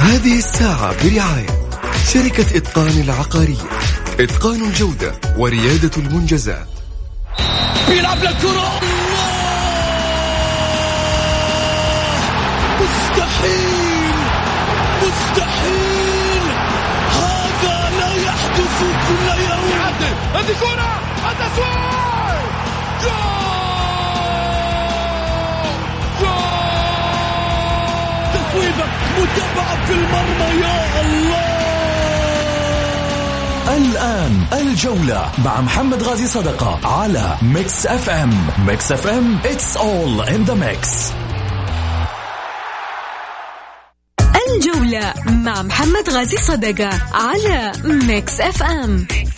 هذه الساعة برعاية شركة إتقان العقارية. إتقان الجودة وريادة المنجزات. بيلعب للكرة مستحيل. مستحيل. هذا لا يحدث كل يوم. هذه كرة. متابعة في المرمى يا الله! الآن الجولة مع محمد غازي صدقة على Mix FM. Mix FM it's all in the mix. الجولة مع محمد غازي صدقة على Mix FM, Mix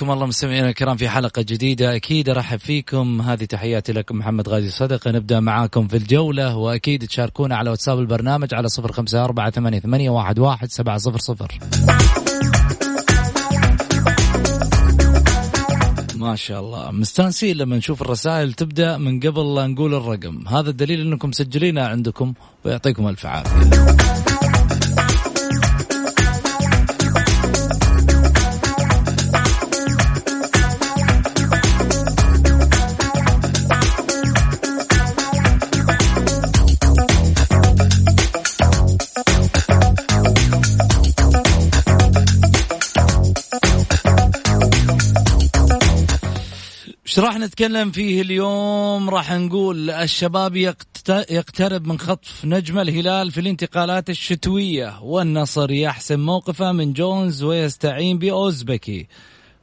حياكم الله مستمعينا الكرام في حلقة جديدة. أكيد أرحب فيكم. هذه تحياتي لكم محمد غازي صدقة نبدأ معاكم في الجولة. وأكيد تشاركونا على واتساب البرنامج على صفر خمسة أربعة ثمانية, واحد, واحد سبعة صفر صفر. ما شاء الله. مستانسين لما نشوف الرسائل تبدأ من قبل لا نقول الرقم. هذا الدليل أنكم مسجلينها عندكم ويعطيكم ألف عافية. إيش راح نتكلم فيه اليوم؟ راح نقول الشباب يقترب من خطف نجم الهلال في الانتقالات الشتوية والنصر يحسم موقفه من جونز ويستعين بأوزبكي.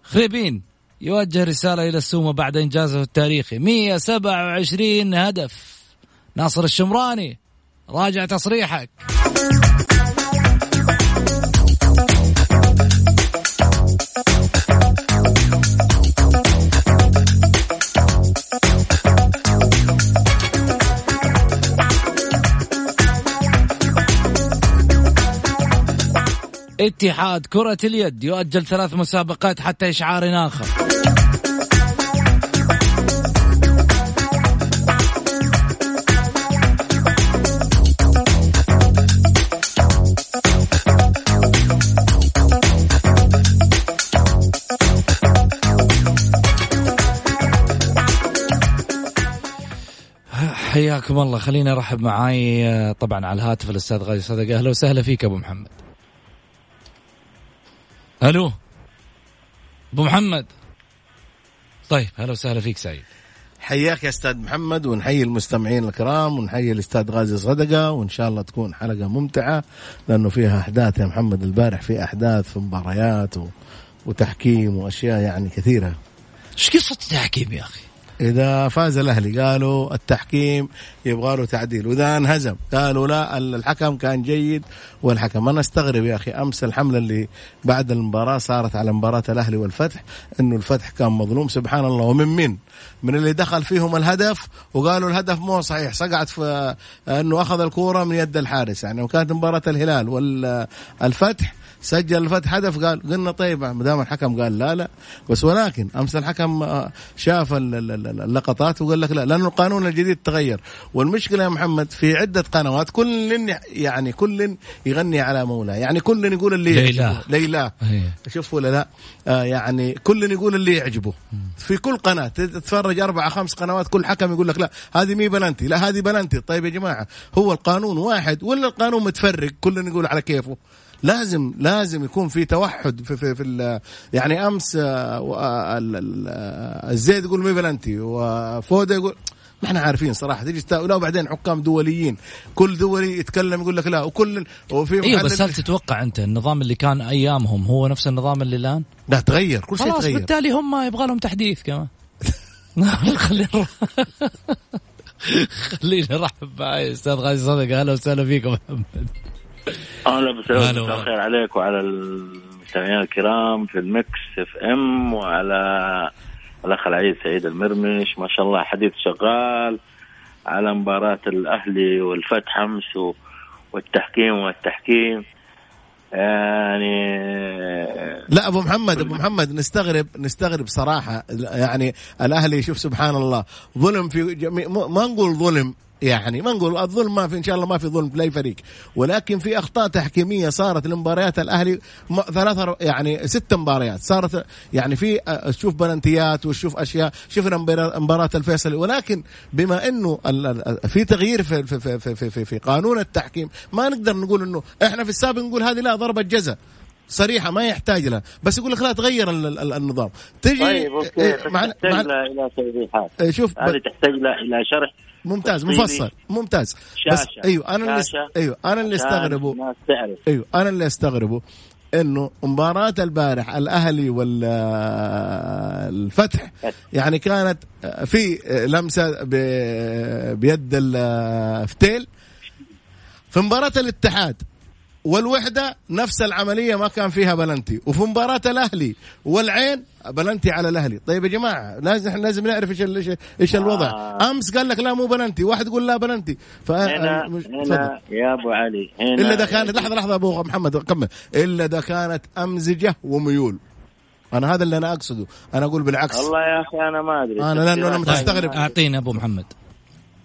خريبين يوجه رسالة إلى السومة بعد إنجازه التاريخي. 127 هدف. ناصر الشمراني راجع تصريحك. اتحاد كرة اليد يؤجل ثلاث مسابقات حتى إشعار آخر. حياكم الله. خليني أرحب معاي طبعا على الهاتف الأستاذ غازي صدقة. أهلا وسهلا فيك أبو محمد. ألو؟ أبو محمد. طيب أهلا وسهلا فيك سعيد. حياك يا أستاذ محمد ونحيي المستمعين الكرام ونحيي الأستاذ غازي صدقة وإن شاء الله تكون حلقة ممتعة لأنه فيها أحداث يا محمد البارح في أحداث في مباريات و... وتحكيم وأشياء يعني كثيرة. إيش قصة التحكيم يا أخي؟ إذا فاز الأهلي قالوا التحكيم يبغى له تعديل. وإذا انهزم قالوا لا الحكم كان جيد والحكم. أنا أستغرب يا أخي أمس الحملة اللي بعد المباراة صارت على مباراة الأهلي والفتح إنه الفتح كان مظلوم. سبحان الله. ومن من من اللي دخل فيهم الهدف وقالوا الهدف مو صحيح. صقعت في إنه أخذ الكورة من يد الحارس يعني. وكانت مباراة الهلال والفتح سجل الفتح هدف قال قلنا طيب ما دام الحكم قال لا لا. بس ولكن أمس الحكم آه، شاف اللقطات وقال لك لا لأنه القانون الجديد تغير. والمشكلة يا محمد في عدة قنوات كل يعني كل يغني على مولاه. يعني كل يقول اللي ليلى. ليلى. شوف ولا لا؟ آه يعني كل يقول اللي يعجبه. في كل قناة تتفرج أربع خمس قنوات كل حكم يقول لك لا هذه مي بلنتي. لا هذه بلنتي. طيب يا جماعة هو القانون واحد ولا القانون متفرق؟ كل يقول على كيفه. لازم لازم يكون في توحد في في, في يعني أمس آه، آه، الزيد يقول مي بلنتي وفودة يقول ما إحنا عارفين صراحة تجي لا وبعدين حكام دوليين كل دولي يتكلم يقول لك لا وكل وفي أيوه بس هل تتوقع أنت النظام اللي كان أيامهم هو نفس النظام اللي الآن؟ لا تغير كل شيء تغير. بالتالي هم يبغى لهم تحديث كمان. خلينا خلينا نرحب معي أستاذ غازي صدقه أهلا وسهلا فيكم محمد. أهلا هلا وسهلا. مساء الخير عليك وعلى المستمعين الكرام في ال Mix FM وعلى الأخ العزيز سعيد المرمش. ما شاء الله حديث شغال على مباراة الأهلي والفتح أمس والتحكيم والتحكيم. يعني لا أبو محمد أبو محمد نستغرب نستغرب صراحة. يعني الأهلي شوف سبحان الله ظلم في جميع ما نقول ظلم يعني ما نقول الظلم ما في إن شاء الله ما في ظلم في اي فريق. ولكن في أخطاء تحكيمية صارت لمباريات الأهلي ثلاثة يعني ست مباريات. صارت يعني في أ- تشوف بلنتيات وتشوف أشياء. شفنا مباراه الفيصل ولكن بما إنه في تغيير في في في في, في, في, قانون التحكيم ما نقدر نقول إنه إحنا في السابق نقول هذه لا ضربة جزاء. صريحة ما يحتاج لها. بس يقول لك لا تغير ال- ال- النظام. تجي طيب أوكي. إيه، بس مع تحتاج مع لها إلى توضيحات. إيه، شوف هذه تحتاج لها إلى شرح. ممتاز. مفصل ممتاز بس شاشة. أيوه أنا اللي شاشة. أيوه أنا اللي أستغربه أيوه أنا اللي أستغربه إنه مباراة البارح الأهلي والفتح يعني كانت في لمسة ب- بيد الفتيل في مباراة الاتحاد والوحدة نفس العملية ما كان فيها بلنتي. وفي مباراة الأهلي والعين بلنتي على الأهلي. طيب يا جماعة لازم إحنا لازم نعرف إيش إيش- إيش الوضع. آه. أمس قال لك لا مو بلنتي واحد يقول لا بلنتي. ف هنا مش-. هنا يا أبو علي هنا إلا إذا كانت لحظه لحظة أبو محمد كمل. إلا إذا كانت أمزجة وميول. أنا هذا اللي أنا أقصده. أنا أقول بالعكس. والله يا أخي أنا ما أدري أنا لأنه أنا التفسيرات مستغرب. اعطينا أبو محمد.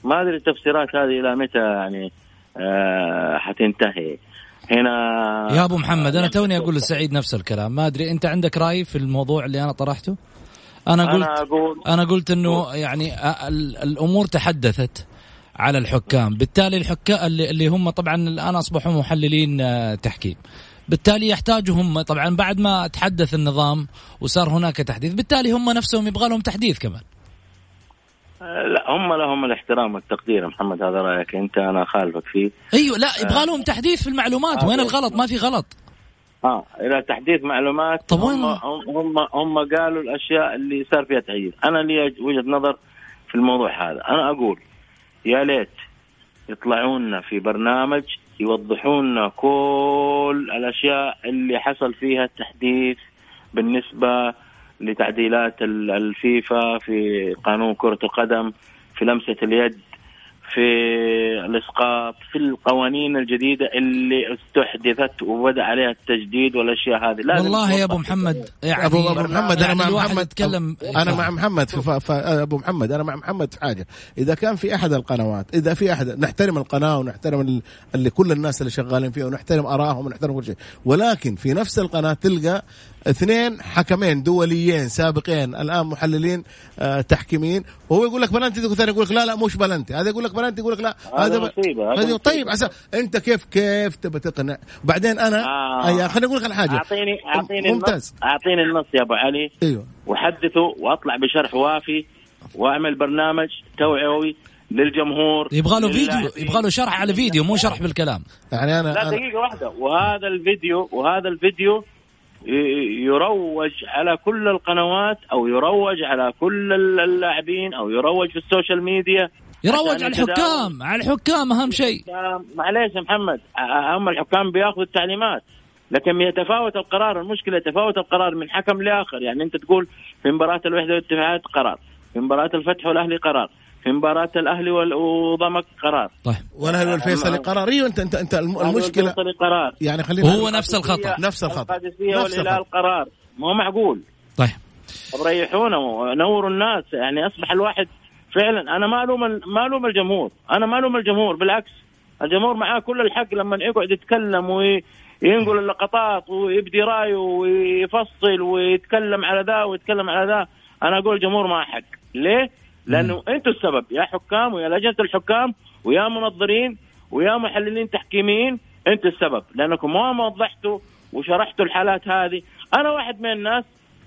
ما أدري التفسيرات هذه إلى متى يعني آه حتنتهي. هنا يا أبو محمد أنا توني أقول لسعيد نفس الكلام. ما أدري أنت عندك رأي في الموضوع اللي أنا طرحته؟ أنا قلت أنا أقول أنا قلت إنه يعني الأمور تحدثت على الحكام. بالتالي الحكام اللي, هم طبعا الآن أصبحوا محللين آه، تحكيم. بالتالي يحتاجوا هم طبعا بعد ما تحدث النظام وصار هناك تحديث بالتالي هم نفسهم يبغى لهم تحديث كمان. لا هم لهم الاحترام والتقدير. محمد هذا رأيك أنت؟ أنا اخالفك فيه. أيوه لا يبغى لهم تحديث في المعلومات. آه. وين الغلط؟ ما في غلط. آه إلى تحديث معلومات طب وين هم؟ هم هم قالوا الأشياء اللي صار فيها تغيير. أنا لي وجهة نظر في الموضوع هذا. أنا أقول يا ليت يطلعون لنا في برنامج يوضحون لنا كل الأشياء اللي حصل فيها التحديث بالنسبة لتعديلات ال- الفيفا في قانون كرة القدم في لمسة اليد في الإسقاط في القوانين الجديدة اللي استحدثت وبدأ عليها التجديد والأشياء هذه. لازم والله يا أبو. محمد يعني أبو ابو محمد أنا يعني مع محمد. يتكلم أنا مع محمد في ف... ف... أبو محمد أنا مع محمد في حاجة. إذا كان في أحد القنوات إذا في أحد نحترم القناة ونحترم ال- اللي كل الناس اللي شغالين فيها ونحترم آرائهم ونحترم كل شيء. ولكن في نفس القناة تلقى اثنين حكمين دوليين سابقين الآن محللين آه تحكيمين. وهو يقول لك بلنتي ثاني يقول لك لا لا مش بلنتي. هذا يقول لك بلنتي يقول لك لا؟ هذا مصيبة، هذا طيب. عسى أنت كيف كيف تبى تقنع؟ بعدين أنا آه. خليني أقول لك على حاجة. اعطيني أعطيني ممتاز. النص أعطيني النص يا أبو علي. أيوه. وحدثه وأطلع بشرح وافي وأعمل برنامج توعوي للجمهور. يبغى له فيديو. يبغى له شرح على فيديو مو شرح بالكلام. يعني أنا لا أنا دقيقة واحدة. وهذا الفيديو وهذا الفيديو يروج على كل القنوات أو يروج على كل اللاعبين أو يروج في السوشيال ميديا. يروج على. الحكام. على الحكام أهم شيء. معليش يا محمد. هم الحكام بياخذوا التعليمات. لكن يتفاوت القرار. المشكلة يتفاوت القرار من حكم لآخر. يعني أنت تقول في مباراة الوحدة والاتحاد قرار. في مباراة الفتح والأهلي قرار. في مباراة الأهلي وضمك قرار. طيب. والأهلي والفيصلي قرار. أيوه انت انت أنت الم- المشكلة قرار. يعني خلينا وهو نفس الخطأ. نفس الخطأ. نفس والهلال الخطا قرار. ما هو معقول. طيب. طب ريحونا. ونوروا الناس. يعني أصبح الواحد فعلا أنا ما ألوم ال- ما ألوم الجمهور. أنا ما ألوم الجمهور بالعكس. الجمهور معاه كل الحق لما يقعد يتكلم وينقل اللقطات ويبدي رأيه ويفصل ويتكلم على ذا ويتكلم على ذا. أنا أقول الجمهور معاه حق. ليه؟ لأنه أنتم السبب يا حكام ويا لجنة الحكام ويا منظرين ويا محللين تحكيميين أنتم السبب. لأنكم ما وضحتوا وشرحتوا الحالات هذه. أنا واحد من الناس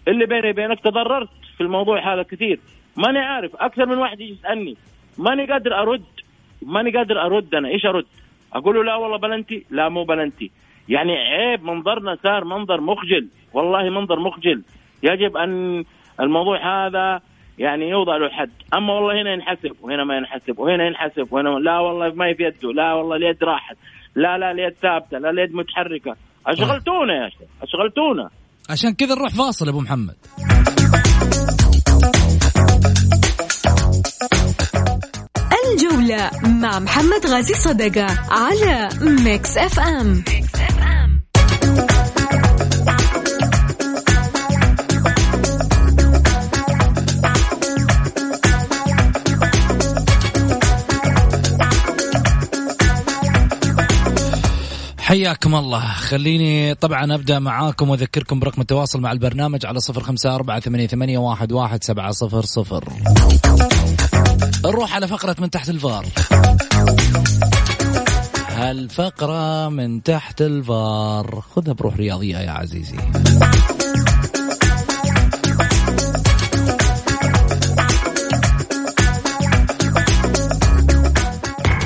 اللي بيني وبينك تضررت في الموضوع هذا كثير. ماني عارف. أكثر من واحد يجي يسألني ماني قادر أرد ماني قادر أرد أنا. إيش أرد؟ أقول له لا والله بلنتي؟ لا مو بلنتي. يعني عيب منظرنا صار منظر مخجل. والله منظر مخجل. يجب أن الموضوع هذا يعني يوضع له حد. أما والله هنا ينحسب وهنا ما ينحسب وهنا ينحسب وهنا لا والله ما في يده لا والله اليد راحت لا لا اليد ثابتة لا اليد متحركة. أشغلتونا يا شيخ أشغلتونا. عشان كذا نروح فاصل أبو محمد. الجولة مع محمد غازي صدقة على Mix FM حياكم الله. خليني طبعا أبدأ معاكم وأذكركم برقم التواصل مع البرنامج على صفر خمسة أربعة ثمانية, واحد, واحد سبعة صفر صفر. نروح على فقرة من تحت الفار. هالفقرة من تحت الفار. خذها بروح رياضية يا عزيزي.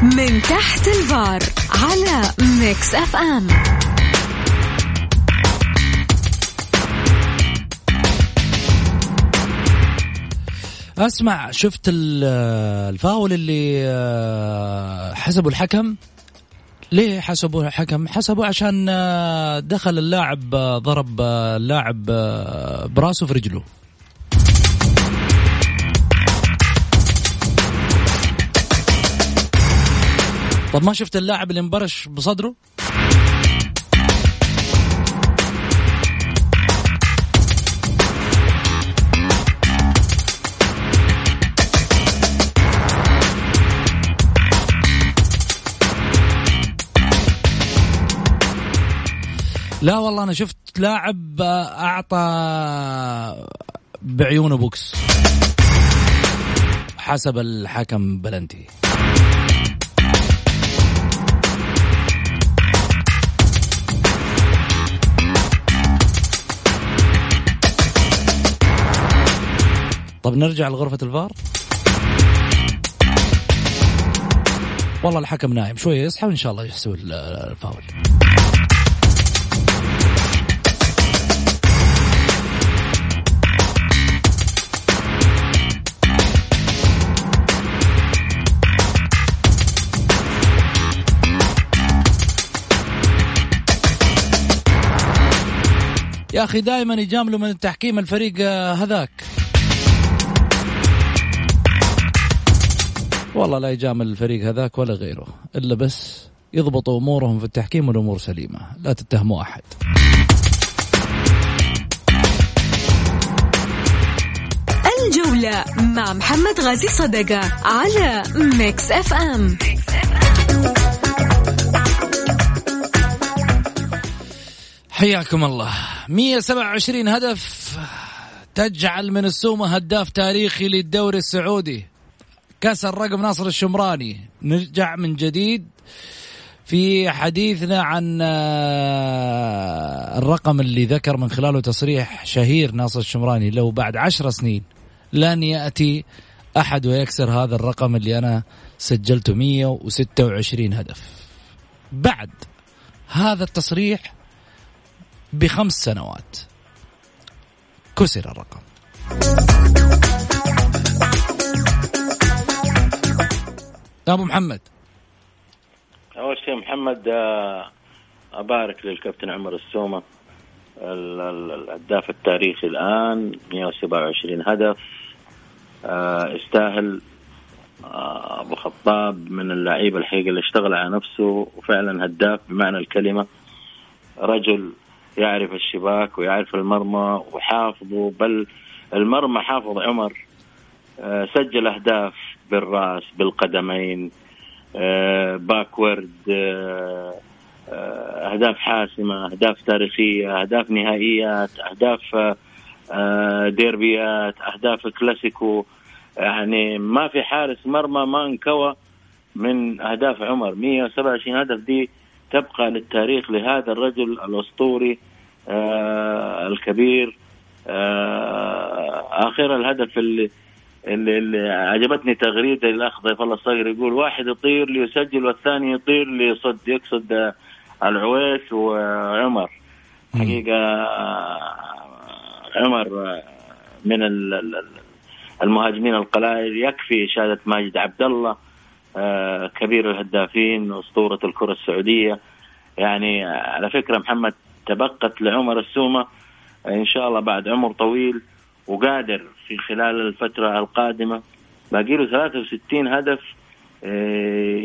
من تحت الفار على Mix FM. أسمع شفت الفاول اللي آه، حسبوا الحكم؟ ليه حسبوا الحكم؟ حسبوا عشان آه، دخل اللاعب آه، ضرب اللاعب براسه في رجله. طب ما شفت اللاعب اللي انبرش بصدره؟ لا والله أنا شفت لاعب أعطى بعيونه بوكس. حسب الحكم بلنتي. طب نرجع لغرفة الفار. والله الحكم نايم شوية يصحى وإن شاء الله يحسب الفاول. يا أخي دائما يجاملوا من التحكيم الفريق هذاك. والله لا يجامل الفريق هذاك ولا غيره إلا بس يضبطوا أمورهم في التحكيم والأمور سليمة لا تتهموا أحد. الجولة مع محمد غازي صدقة على Mix FM حياكم الله. 127 هدف تجعل من السومة هداف تاريخي للدوري السعودي. كسر رقم ناصر الشمراني. نرجع من جديد في حديثنا عن آه، الرقم اللي ذكر من خلاله تصريح شهير ناصر الشمراني. لو بعد عشر سنين لن يأتي أحد ويكسر هذا الرقم اللي أنا سجلته. 126 هدف. بعد هذا التصريح بخمس سنوات. كسر الرقم. أبو محمد. أول شيء محمد آه، أبارك للكابتن عمر السومة الهداف التاريخي الآن 127 هدف. يستاهل آه، آه، أبو خطاب من اللعيبه الحقيقة اللي اشتغل على نفسه وفعلا هداف بمعنى الكلمة. رجل يعرف الشباك ويعرف المرمى وحافظه بل المرمى حافظ عمر سجل أهداف بالرأس بالقدمين آه، باكورد آه، آه، أهداف حاسمة أهداف تاريخية أهداف نهائيات أهداف ديربيات أهداف كلاسيكو. يعني ما في حارس مرمى ما انكوى من أهداف عمر. 127 هدف دي تبقى للتاريخ لهذا الرجل الأسطوري الكبير آخر الهدف اللي اللي, اللي عجبتني تغريدة الأخ ضيف الله الصقر يقول واحد يطير ليسجل والثاني يطير ليصد يقصد آه، العويس وعمر. حقيقة آه، عمر آه، من ال- ال- ال- المهاجمين القلائل يكفي إشادة ماجد عبد الله. آه، كبير الهدافين اسطوره الكرة السعودية. يعني آه، على فكرة محمد تبقت لعمر السومة آه، إن شاء الله بعد عمر طويل وقادر في خلال الفترة القادمة. باقي له 63 هدف آه،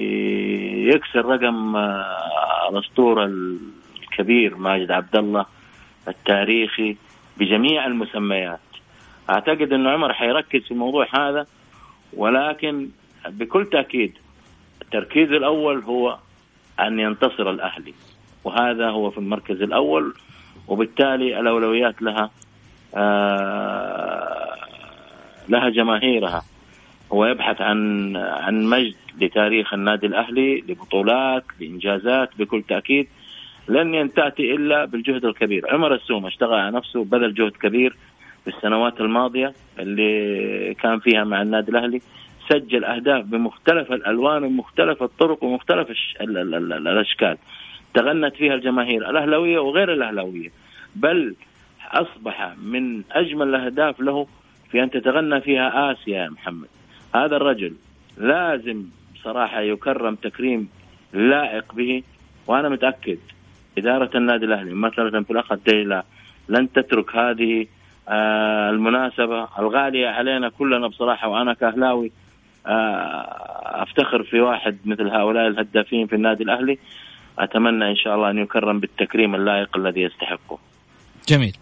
يكسر رقم آه، الأسطورة الكبير ماجد عبد الله التاريخي بجميع المسميات. أعتقد إنه عمر حيركز في الموضوع هذا ولكن بكل تأكيد التركيز الأول هو أن ينتصر الأهلي وهذا هو في المركز الأول وبالتالي الأولويات لها آه لها جماهيرها. هو يبحث عن عن مجد لتاريخ النادي الأهلي لبطولات لإنجازات بكل تأكيد لن تاتي إلا بالجهد الكبير. عمر السومه اشتغل على نفسه بذل جهد كبير في السنوات الماضية اللي كان فيها مع النادي الأهلي. سجل أهداف بمختلف الألوان ومختلف الطرق ومختلف. الأشكال. تغنت فيها الجماهير الأهلاوية وغير الأهلاوية. بل أصبح من أجمل الأهداف له في أن تتغنى فيها آسيا يا محمد. هذا الرجل لازم صراحة يكرم تكريم لائق به وأنا متأكد إدارة النادي الأهلي مثلا في الأخ الديلة لن تترك هذه آه المناسبة. الغالية علينا كلنا بصراحة وأنا كأهلاوي أفتخر في واحد مثل هؤلاء الهدافين في النادي الأهلي أتمنى إن شاء الله أن يكرم بالتكريم اللائق الذي يستحقه. جميل.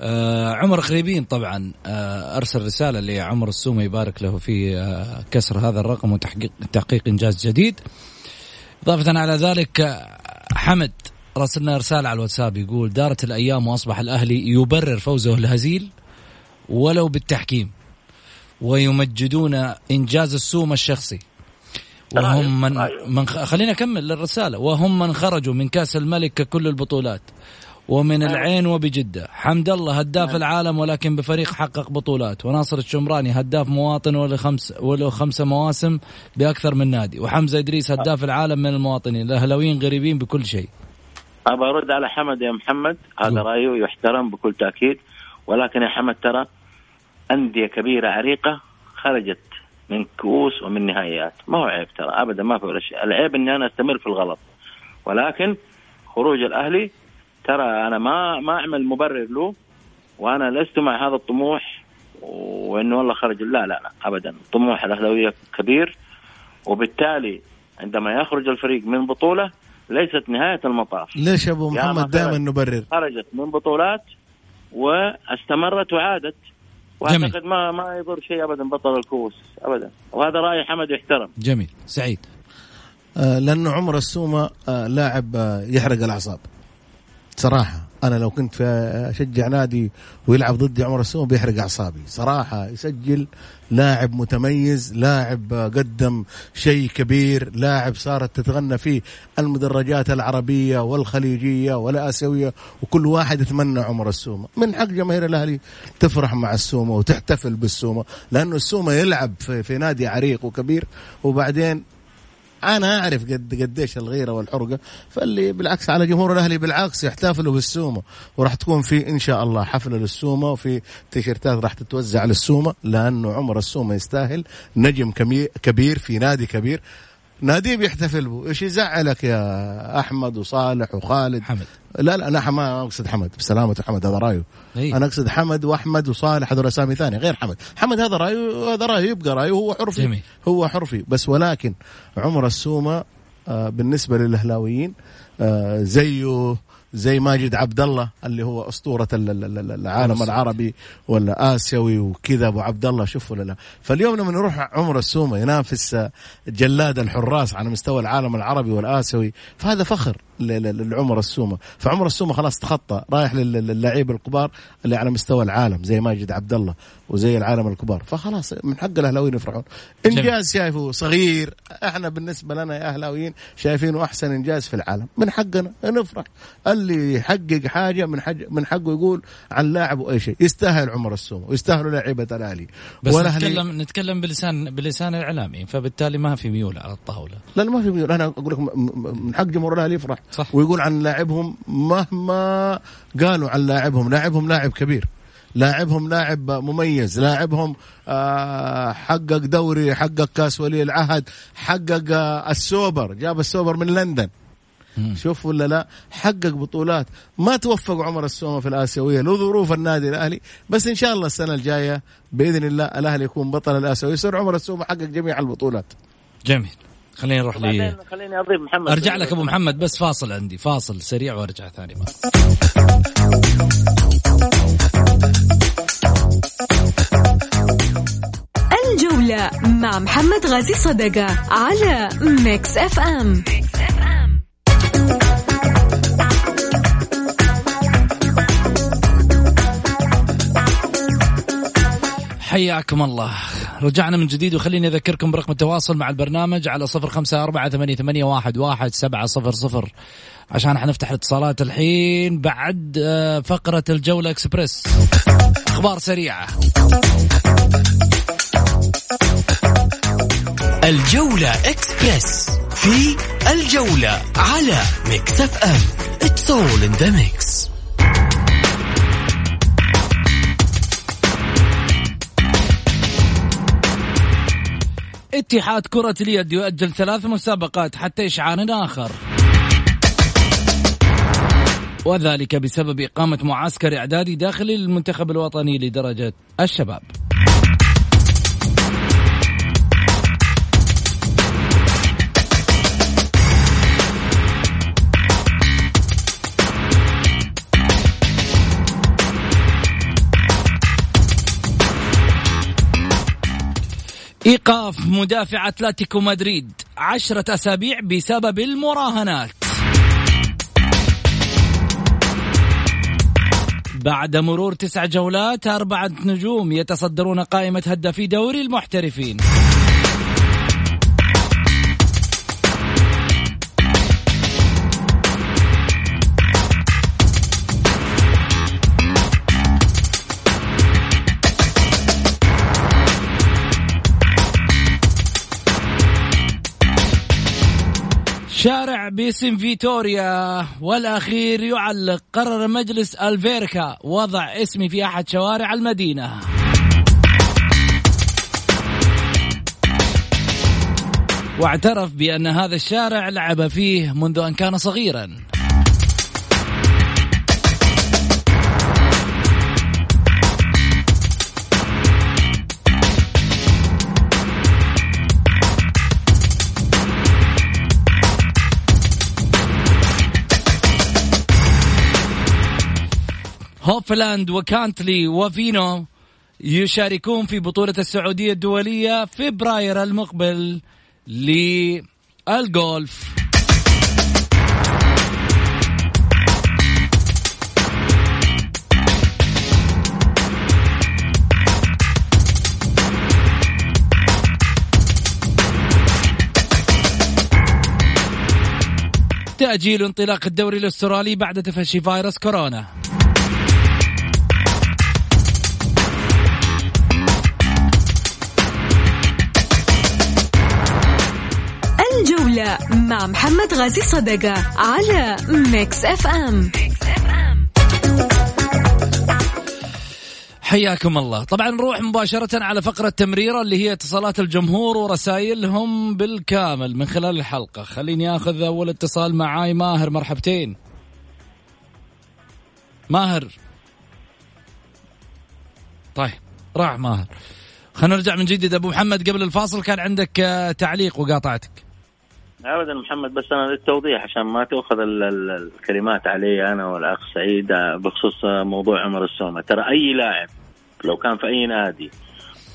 آه عمر خريبين طبعا آه أرسل رسالة لعمر السومه يبارك له في آه كسر هذا الرقم وتحقيق تحقيق إنجاز جديد. إضافة على ذلك آه حمد راسلنا رسالة على الواتساب يقول دارت الأيام وأصبح الأهلي يبرر فوزه الهزيل ولو بالتحكيم ويمجدون إنجاز السومه الشخصي. وهم من, من خلينا اكمل الرساله وهم من خرجوا من كأس الملك ككل البطولات. ومن العين وبجدة. حمد الله هداف العالم ولكن بفريق حقق بطولات. وناصر الشمراني هداف مواطن وله خمس وله خمسة مواسم بأكثر من نادي. وحمزة إدريس هداف العالم من المواطنين. الأهلاويين غريبين بكل شيء. أبى أرد على حمد يا محمد. هذا رايه يحترم بكل تأكيد. ولكن يا حمد ترى أندية كبيرة عريقة خرجت من كؤوس ومن نهائيات ما هو عيب ترى أبدا ما في ولا شيء. العيب إني أنا أستمر في الغلط. ولكن خروج الأهلي ترى أنا ما ما أعمل مبرر له وأنا لست مع هذا الطموح. وإنه والله خرج. لا لا لا ابدا. طموح الأهلاوية كبير. وبالتالي عندما يخرج الفريق من بطولة ليست نهاية المطاف. ليش أبو محمد دائما نبرر؟ خرجت من بطولات وأستمرت وعادت. وأعتقد جميل. ما ما يضر شيء ابدا بطل الكؤوس ابدا. وهذا رأي حمد يحترم. جميل. سعيد. آه لأنه عمر السومة آه لاعب آه يحرق الأعصاب. صراحة. أنا لو كنت أشجع نادي ويلعب ضدي عمر السومه بيحرق أعصابي. صراحة يسجل لاعب متميز لاعب قدم شيء كبير لاعب صارت تتغنى فيه المدرجات العربية والخليجية والآسيوية وكل واحد يتمنى عمر السومه من حق جماهير الأهلي تفرح مع السومة وتحتفل بالسومة لأنه السومة يلعب في, في نادي عريق وكبير وبعدين أنا أعرف قد قديش الغيرة والحرقة فاللي بالعكس على جمهور الأهلي بالعكس يحتفلوا بالسومة وراح تكون في إن شاء الله حفله للسومة وفي تيشيرتات راح تتوزع للسومة لأنه عمر السومة يستاهل نجم كبير في نادي كبير. نادي بيحتفل به. إيش يزعلك يا أحمد وصالح وخالد؟ حمد. لا لا أنا ما أقصد حمد بسلامة حمد هذا رأيه. أي. أنا أقصد حمد وأحمد وصالح هذول أسامي ثانية غير حمد. حمد هذا رأيه هذا رأيه يبقى رأيه هو حر فيه جميل. هو حر فيه بس ولكن عمر السومة آه بالنسبة للاهلاويين آه زيه زي ماجد عبد الله اللي هو أسطورة العالم العربي ولا آسيوي وكذا أبو عبد الله شوف ولا لا. فاليوم لما نروح عمر السومة ينافس جلاد الحراس على مستوى العالم العربي والآسيوي فهذا فخر لعمر السومة. فعمر السومة خلاص تخطى رايح للعيبه الكبار اللي على مستوى العالم زي ماجد عبد الله وزي العالم الكبار. فخلاص من حق الأهلاويين يفرحون. انجاز شايفه صغير إحنا بالنسبة لنا يا أهلاويين شايفينه أحسن إنجاز في العالم. من حقنا نفرح. اللي يحقق حاجة من حاجة من حقه يقول عن لاعبه اي شيء. يستاهل عمر السومه ويستاهلوا لعيبة الأهلي. بس نتكلم نتكلم بلسان بلسان الإعلامي فبالتالي ما في ميول على الطاولة. لا ما في ميول. أنا أقول لك م- م- من حق جمهور الأهلي يفرح. صح. ويقول عن لاعبهم مهما قالوا عن لاعبهم. لاعبهم لاعب كبير. لاعبهم لاعب مميز لاعبهم آه، حقق دوري حقق كاس ولي العهد حقق آه، السوبر جاب السوبر من لندن. شوف ولا لا؟ حقق بطولات. ما توفق عمر السومة في الآسيوية له ظروف النادي الأهلي بس إن شاء الله السنة الجاية بإذن الله الأهلي يكون بطل الاسيويه يصير عمر السومة حقق جميع البطولات. جميل. خلينا نروح بعدين لي خليني أضيف محمد. أرجع لك أبو محمد بس فاصل عندي. فاصل سريع وأرجع ثاني مرة. الجولة مع محمد غازي صدقة على Mix FM حياكم الله. رجعنا من جديد وخليني أذكركم برقم التواصل مع البرنامج على صفر خمسة أربعة ثمانية, واحد سبعة صفر صفر. عشان حنفتح الاتصالات الحين بعد آه، فقرة الجولة إكسبريس. أخبار سريعة. الجولة إكسبريس. في الجولة على Mix FM. It's all in the mix. اتحاد كرة اليد يؤجل ثلاث مسابقات حتى إشعار آخر. وذلك بسبب إقامة معسكر إعدادي داخلي للمنتخب الوطني لدرجة الشباب. إيقاف مدافع أتلتيكو مدريد عشرة أسابيع بسبب المراهنات. بعد مرور تسع جولات أربعة نجوم يتصدرون قائمة هدافي دوري المحترفين. شارع باسم فيتوريا والأخير يعلق. قرر مجلس ألفيركا وضع اسمي في أحد شوارع المدينة. واعترف بأن هذا الشارع لعب فيه منذ أن كان صغيرا. هوفلاند وكانتلي وفينو يشاركون في بطولة السعودية الدولية فبراير المقبل للجولف تأجيل انطلاق الدوري الأسترالي بعد تفشي فيروس كورونا. مع محمد غازي صدقة على Mix FM حياكم الله. طبعا نروح مباشرة على فقرة تمريرة اللي هي اتصالات الجمهور ورسائلهم بالكامل من خلال الحلقة. خليني أخذ أول اتصال معاي ماهر. مرحبتين. ماهر. طيب راح ماهر. خلينا نرجع من جديد. أبو محمد قبل الفاصل كان عندك آه، تعليق وقاطعتك. ابدا محمد بس أنا للتوضيح عشان ما تأخذ ال- ال- الكلمات علي أنا والأخ سعيد آه، بخصوص موضوع عمر السومة. ترى أي لاعب لو كان في أي نادي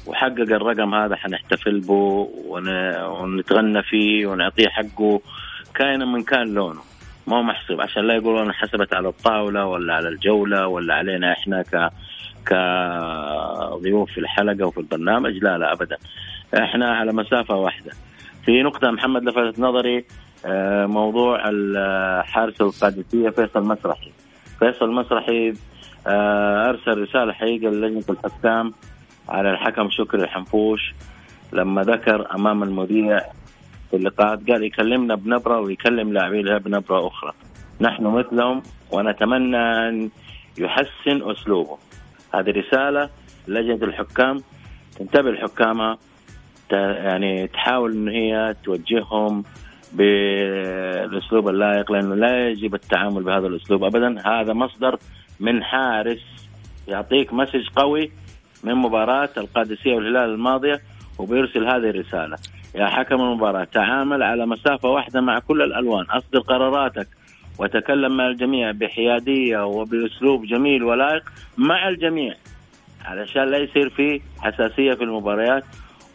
وحقق الرقم هذا حنحتفل به ون- ونتغنى فيه ونعطيه حقه كائنا من كان لونه. ما هو محسوب. عشان لا يقولون انحسبت على الطاولة ولا على الجولة ولا علينا إحنا ك كضيوف في الحلقة وفي البرنامج. لا لا ابدا. إحنا على مسافة واحدة. في نقطة محمد لفتت نظري آه، موضوع ال- حارس القادسية فيصل مسرحي. فيصل مسرحي آه، أرسل رسالة حقيقة للجنة الحكام على الحكم شكري الحنفوش. لما ذكر أمام المذيع في اللقاءات قال يكلمنا بنبرة ويكلم لاعبين بنبرة أخرى. نحن مثلهم ونتمنى أن يحسن اسلوبه هذه رسالة لجنة الحكام تنتبه لحكامها يعني تحاول ان هي توجههم بالأسلوب اللائق لأنه لا يجب التعامل بهذا الأسلوب ابدا. هذا مصدر من حارس يعطيك مسج قوي من مباراة القادسية والهلال الماضية وبيرسل هذه الرسالة. يا حكم المباراة تعامل على مسافة واحدة مع كل الألوان. أصدر قراراتك وتكلم مع الجميع بحيادية وبأسلوب جميل ولائق مع الجميع علشان لا يصير في حساسية في المباريات.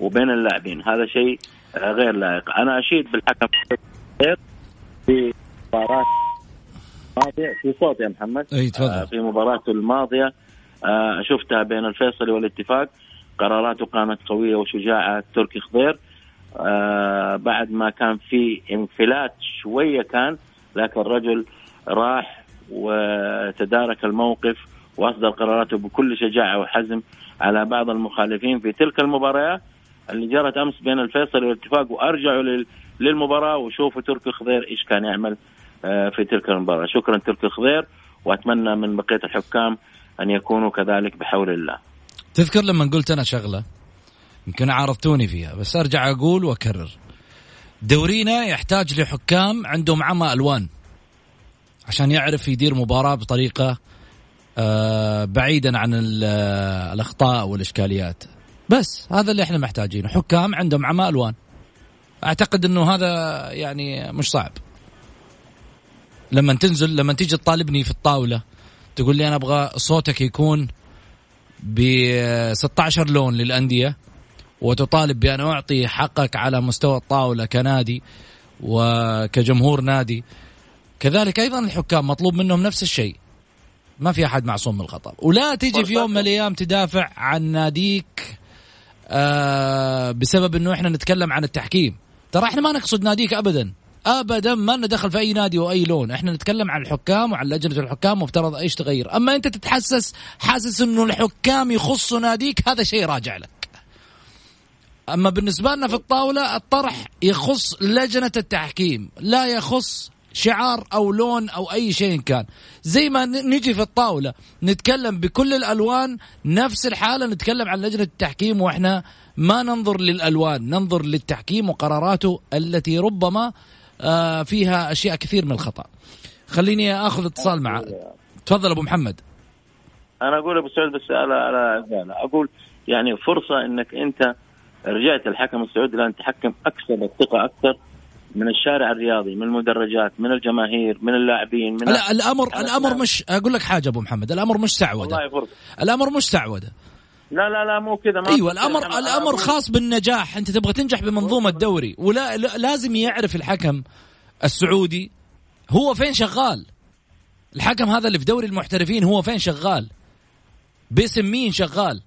وبين اللاعبين. هذا شيء غير لائق. أنا أشيد بالحكم. في مباراة الماضيه في صوت يا محمد. أي تفضل. آه، في مباراته الماضية آه، شفتها بين الفيصلي والاتفاق. قراراته كانت قوية وشجاعة تركي خضير. آه، بعد ما كان في انفلات شوية كان لكن الرجل راح وتدارك الموقف وأصدر قراراته بكل شجاعة وحزم على بعض المخالفين في تلك المباريات اللي جرت أمس بين الفيصل والاتفاق وأرجعوا لل- للمباراة وشوفوا تركي خضير إيش كان يعمل آه، في تلك المباراة. شكرا تركي خضير وأتمنى من بقية الحكام أن يكونوا كذلك بحول الله. تذكر لما قلت أنا شغلة؟ يمكن عارضتوني فيها بس أرجع أقول وأكرر. دورينا يحتاج لحكام عندهم عمى ألوان عشان يعرف يدير مباراة بطريقة آه، بعيدا عن آه، الأخطاء والإشكاليات. بس هذا اللي إحنا محتاجينه. حكام عندهم عمى ألوان. أعتقد إنه هذا يعني مش صعب. لما تنزل لما تيجي تطالبني في الطاولة تقول لي أنا أبغى صوتك يكون ب 16 لون للأندية وتطالب بأن أعطي حقك على مستوى الطاولة كنادي وكجمهور نادي. كذلك أيضا الحكام مطلوب منهم نفس الشيء. ما في أحد معصوم من الخطأ. ولا تيجي في يوم من الأيام تدافع عن ناديك آه بسبب إنه إحنا نتكلم عن التحكيم. ترى إحنا ما نقصد ناديك ابدا. ابدا ما لنا دخل في أي نادي وأي لون. إحنا نتكلم عن الحكام وعن لجنة الحكام مفترض إيش تغير. أما أنت تتحسس حاسس إنه الحكام يخصوا ناديك هذا شيء راجع لك. أما بالنسبة لنا في الطاولة الطرح يخص لجنة التحكيم لا يخص شعار أو لون أو أي شيء كان. زي ما نجي في الطاولة نتكلم بكل الألوان نفس الحالة نتكلم عن لجنة التحكيم وإحنا ما ننظر للألوان ننظر للتحكيم وقراراته التي ربما آه، فيها أشياء كثير من الخطأ. خليني أخذ اتصال مع تفضل أبو محمد. أنا أقول أبو سعود بس على على- أقول يعني فرصة إنك أنت رجعت الحكم السعودي الان تحكم أكثر الثقة أكثر من الشارع الرياضي من المدرجات من الجماهير من اللاعبين من لا الامر الأمر مش أقول لك حاجة أبو محمد الأمر مش سعودة. والله فرصه الأمر مش سعودة. لا لا لا مو كذا أيوه الامر الأمر خاص بالنجاح. أنت تبغى تنجح بمنظومة الدوري ولا لا- لازم يعرف الحكم السعودي هو فين شغال. الحكم هذا اللي في دوري المحترفين هو فين شغال. باسم مين شغال.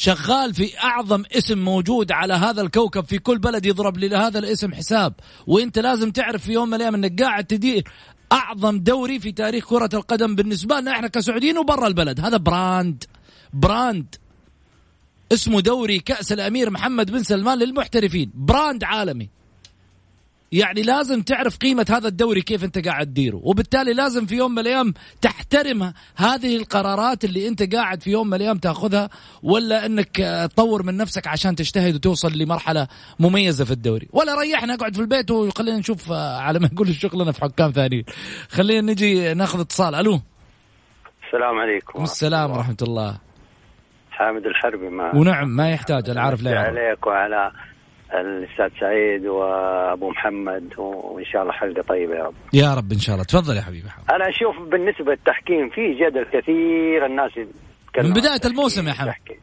شغال في أعظم اسم موجود على هذا الكوكب في كل بلد يضرب لهذا الاسم حساب. وإنت لازم تعرف في يوم من الأيام إنك قاعد تدير أعظم دوري في تاريخ كرة القدم بالنسبة لنا إحنا كسعوديين وبرا البلد. هذا brand. brand. اسمه دوري كأس الأمير محمد بن سلمان للمحترفين. brand عالمي. يعني لازم تعرف قيمة هذا الدوري كيف أنت قاعد تديره. وبالتالي لازم في يوم من الأيام تحترم هذه القرارات اللي أنت قاعد في يوم من الأيام تأخذها ولا أنك آه، تطور من نفسك عشان تجتهد وتوصل لمرحلة مميزة في الدوري. ولا ريحنا اقعد في البيت وخلينا نشوف آه، على ما نقول شغلنا في حكام ثانيين. خلينا نجي ناخذ اتصال. ألو. السلام عليكم. السلام ورحمة الله. حامد الحربي ما ونعم ما يحتاج أنا عارف لا. عليك وعلى الأستاذ سعيد وأبو محمد وإن شاء الله حلقة طيبة يا رب. يا رب إن شاء الله. تفضل يا حبيبي أنا أشوف بالنسبة للتحكيم في جدل كثير الناس يتكلموا من التحكيم، الموسم يا حمد. التحكيم.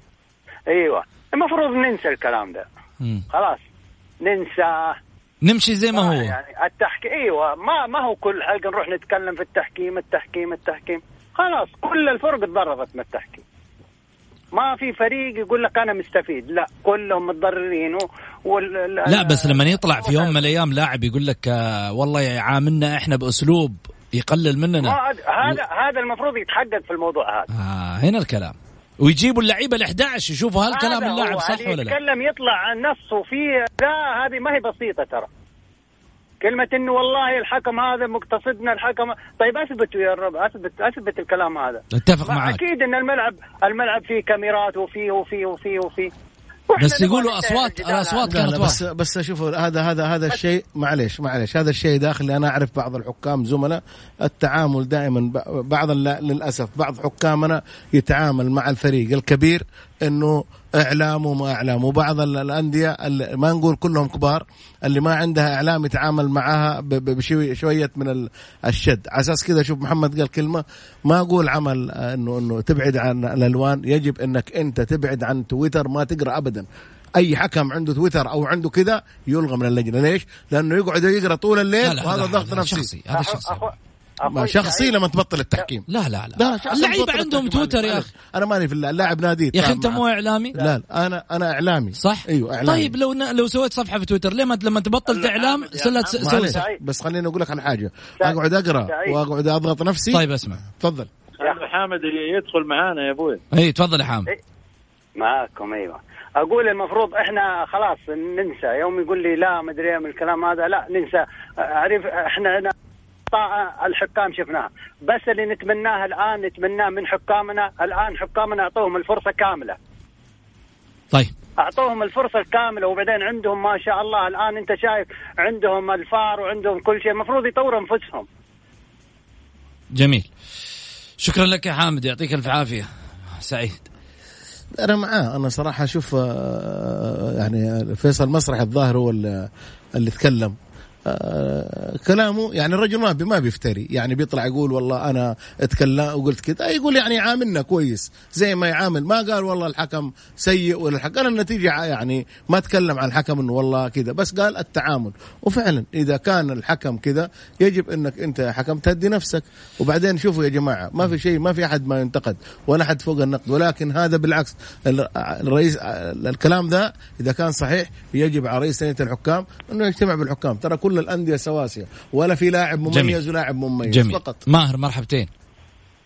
أيوه. المفروض ننسى الكلام ده. خلاص. ننسى. نمشي زي ما هو. يعني التحكيم أيوه. ما ما هو كل حلقة نروح نتكلم في التحكيم التحكيم التحكيم. خلاص. كل الفرق تضربت من التحكيم. ما في فريق يقول لك أنا مستفيد. لا كلهم متضررين و... وال... لا بس لما يطلع في يوم من الأيام لاعب يقول لك آه والله يعاملنا إحنا بأسلوب يقلل مننا. هذا هذا المفروض يتحقق في الموضوع هذا. آه هنا الكلام. ويجيبوا اللعيبة ال11 يشوفوا هل كلام اللاعب. صح ولا لا. يتكلم يطلع عن نصه فيه لا هذه ما هي بسيطة ترى. كلمة إنه والله الحكم هذا مقتصدنا الحكم طيب اثبتوا يا رب اثبت أثبت الكلام هذا. أتفق معك. أكيد إن الملعب الملعب فيه كاميرات وفيه وفيه وفيه وفيه. بس يقولوا اصوات الاصوات لا كانت لا بس بس شوفوا هذا هذا هذا الشيء معلش معلش هذا الشيء داخلي أنا أعرف بعض الحكام زملاء. التعامل دائما ب- بعض للأسف بعض حكامنا يتعامل مع الفريق الكبير إنه إعلام وما إعلام. وبعض ال- الأندية اللي ما نقول كلهم كبار اللي ما عندها إعلام يتعامل معها ب- ب- بشوي شوية من ال- الشد. على أساس كذا شوف محمد قال كلمة ما أقول عمل انه إنه تبعد عن الألوان. يجب إنك أنت تبعد عن تويتر ما تقرأ ابدا. أي حكم عنده تويتر أو عنده كذا يلغى من اللجنة. ليش؟ لأنه يقعد يقرأ طول لا الليل لا وهذا هذا- ضغط هذا نفسي. شخصي هذا شخصي. ما شخصي. لما تبطل التحكيم لا لا لا, لا اللعيبة عندهم. تويتر يا. أخي أنا ماني في اللاعب ناديت يا أخي أنت. مو إعلامي لا أنا أنا إعلامي صح أيوه إعلامي طيب لو لو سويت صفحة في تويتر ليه ما لما تبطل إعلام سلت سوي معلش صفحة. بس خليني أقول لك على حاجة. أقعد أقرأ. وأقعد أضغط نفسي طيب اسمع تفضل خلي حامد يدخل معانا يا أبوي إي تفضل يا حامد. معاكم أيوه أقول المفروض إحنا خلاص ننسى يوم يقول لي لا مدري إيه من الكلام هذا لا ننسى أعرف إحنا هنا طاعة الحكام شفناها. بس اللي نتمناه الآن نتمناه من حكامنا الآن حكامنا أعطوهم الفرصة كاملة. طيب. أعطوهم الفرصة الكاملة وبعدين عندهم ما شاء الله الآن أنت شايف عندهم الفار وعندهم كل شيء المفروض يطوروا أنفسهم. جميل. شكرا لك يا حامد يعطيك الف عافية. سعيد. أنا معاه. أنا صراحة أشوف آه، يعني فيصل مسرح الظاهر هو اللي اللي تكلم آه، كلامه يعني الرجل ما بي ما بيفتري. يعني بيطلع يقول والله أنا اتكلم وقلت كذا يقول يعني يعاملنا كويس. زي ما يعامل. ما قال والله الحكم سيء ولا الحكم. قال النتيجة يعني ما تكلم عن الحكم إنه والله كذا بس قال التعامل. وفعلا إذا كان الحكم كذا يجب إنك أنت يا حكم تهدي نفسك. وبعدين شوفوا يا جماعة ما في شيء ما في أحد ما ينتقد ولا أحد فوق النقد. ولكن هذا بالعكس ال- الرئيس الكلام ذا إذا كان صحيح يجب على رئيس الحكام إنه يجتمع بالحكام. ترى كل الأندية سواسية. ولا في لاعب مميز جميل. ولاعب مميز جميل. فقط. ماهر مرحبتين.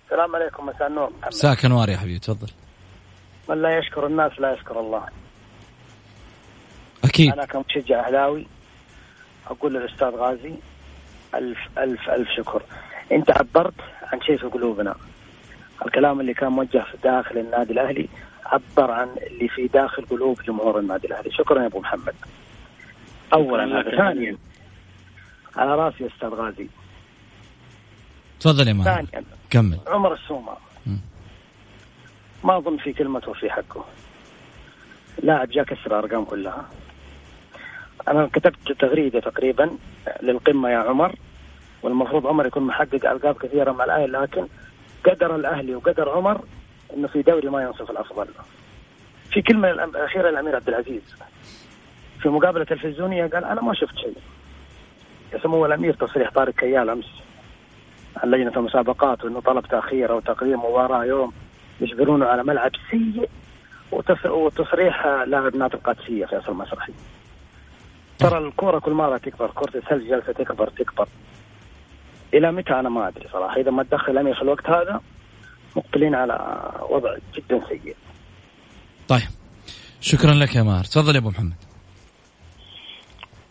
السلام عليكم مساء النور. مساك انوار يا حبيبي تفضل. من لا يشكر الناس لا يشكر الله. أكيد. أنا كمشجع أهلاوي أقول للأستاذ غازي ألف ألف ألف شكر. أنت عبرت عن شيء في قلوبنا. الكلام اللي كان موجه في داخل النادي الأهلي عبر عن اللي في داخل قلوب جمهور النادي الأهلي. شكرا يا أبو محمد. اولا هذا ثانيا على راسي يا أستاذ غازي. تفضل يا ثانيا كمل. عمر السومة مم. ما أظن في كلمته في حقه. لاعب جاء كسر الارقام كلها. أنا كتبت تغريدة تقريبا للقمة يا عمر والمفروض عمر يكون محقق ألقاب كثيرة مع الأهلي لكن قدر الأهلي وقدر عمر إنه في دوري ما ينصف الأفضل. في كلمة الأم- اخيره للأمير عبد العزيز. في مقابلة تلفزيونية قال أنا ما شفت شيء. سمو الامير تصريح طارق كيال أمس. عن لجنه المسابقات وإنه طلب تأخير أو تقديم مباراة يوم يجبرونه على ملعب سيء وتص- وتصريح لاعب نادي القادسية فيصل مسرحي. ترى الكورة كل مرة تكبر كرة الثلج جالسه تكبر تكبر. إلى متى؟ أنا ما أدري صراحة. إذا ما تدخل الامير في الوقت هذا مقبلين على وضع جدا سيء. طيب. شكرا لك يا ماهر تفضل يا أبو محمد.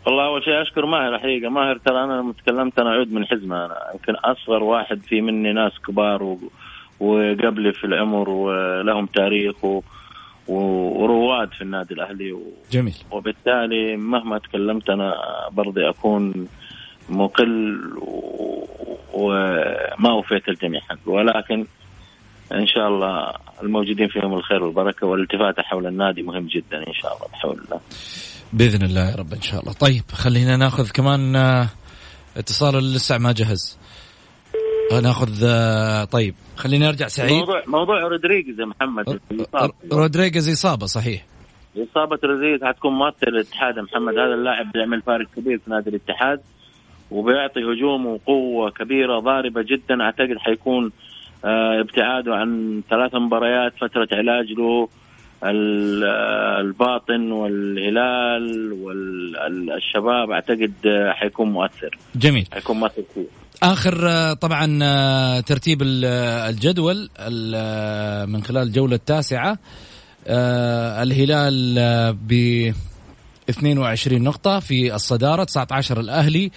والله أول شيء أشكر ماهر حقيقة. ماهر ترى أنا لما تكلمت أنا عود من حزمه أنا يمكن أصغر واحد في مني ناس كبار و... وقبلي في العمر ولهم تاريخ و... و... ورواد في النادي الأهلي و... جميل. وبالتالي مهما تكلمت أنا برضي أكون مقل و- وما وفيت الجميع ولكن إن شاء الله الموجودين فيهم الخير والبركة والالتفات حول النادي مهم جدا إن شاء الله. بحول الله. بإذن الله يا رب إن شاء الله. طيب خلينا ناخذ كمان آه، اتصال اللي لسه ما جهز. آه، ناخذ آه، طيب خليني أرجع سعيد. موضوع موضوع رودريجيز يا محمد. رودريغيز إصابة صحيح. إصابة رودريجيز حتكون مؤثرة للاتحاد يا محمد. هذا اللاعب بيعمل فارق كبير في نادي الاتحاد وبيعطي هجوم وقوة كبيرة ضاربة جدا. أعتقد حيكون ابتعاده عن ثلاث مباريات فترة علاج له. الباطن والهلال والشباب أعتقد حيكون مؤثر. جميل. حيكون مؤثر كثير. آخر طبعا ترتيب ال- الجدول ال- من خلال الجولة التاسعة آه، الهلال آه، ب 22 نقطة في الصدارة 19 الأهلي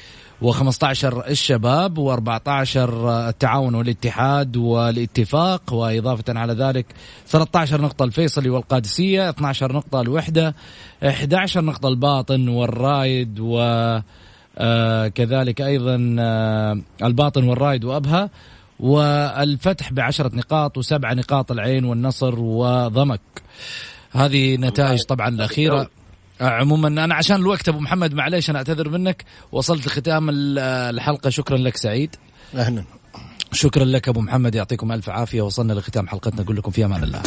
و15 الشباب و14 التعاون والاتحاد والاتفاق وإضافة على ذلك 13 نقطة الفيصلي والقادسية 12 نقطة الوحدة 11 نقطة الباطن والرايد و آه، كذلك أيضا آه، الباطن والرايد وأبها والفتح بعشرة نقاط وسبع نقاط العين والنصر وضمك. هذه نتائج طبعا الأخيرة. عموما أنا عشان الوقت أبو محمد معليش أنا أعتذر منك. وصلت لختام ال- الحلقة. شكرا لك سعيد. أهلا. شكرا لك أبو محمد يعطيكم ألف عافية. وصلنا لختام حلقتنا. نقول لكم في أمان الله.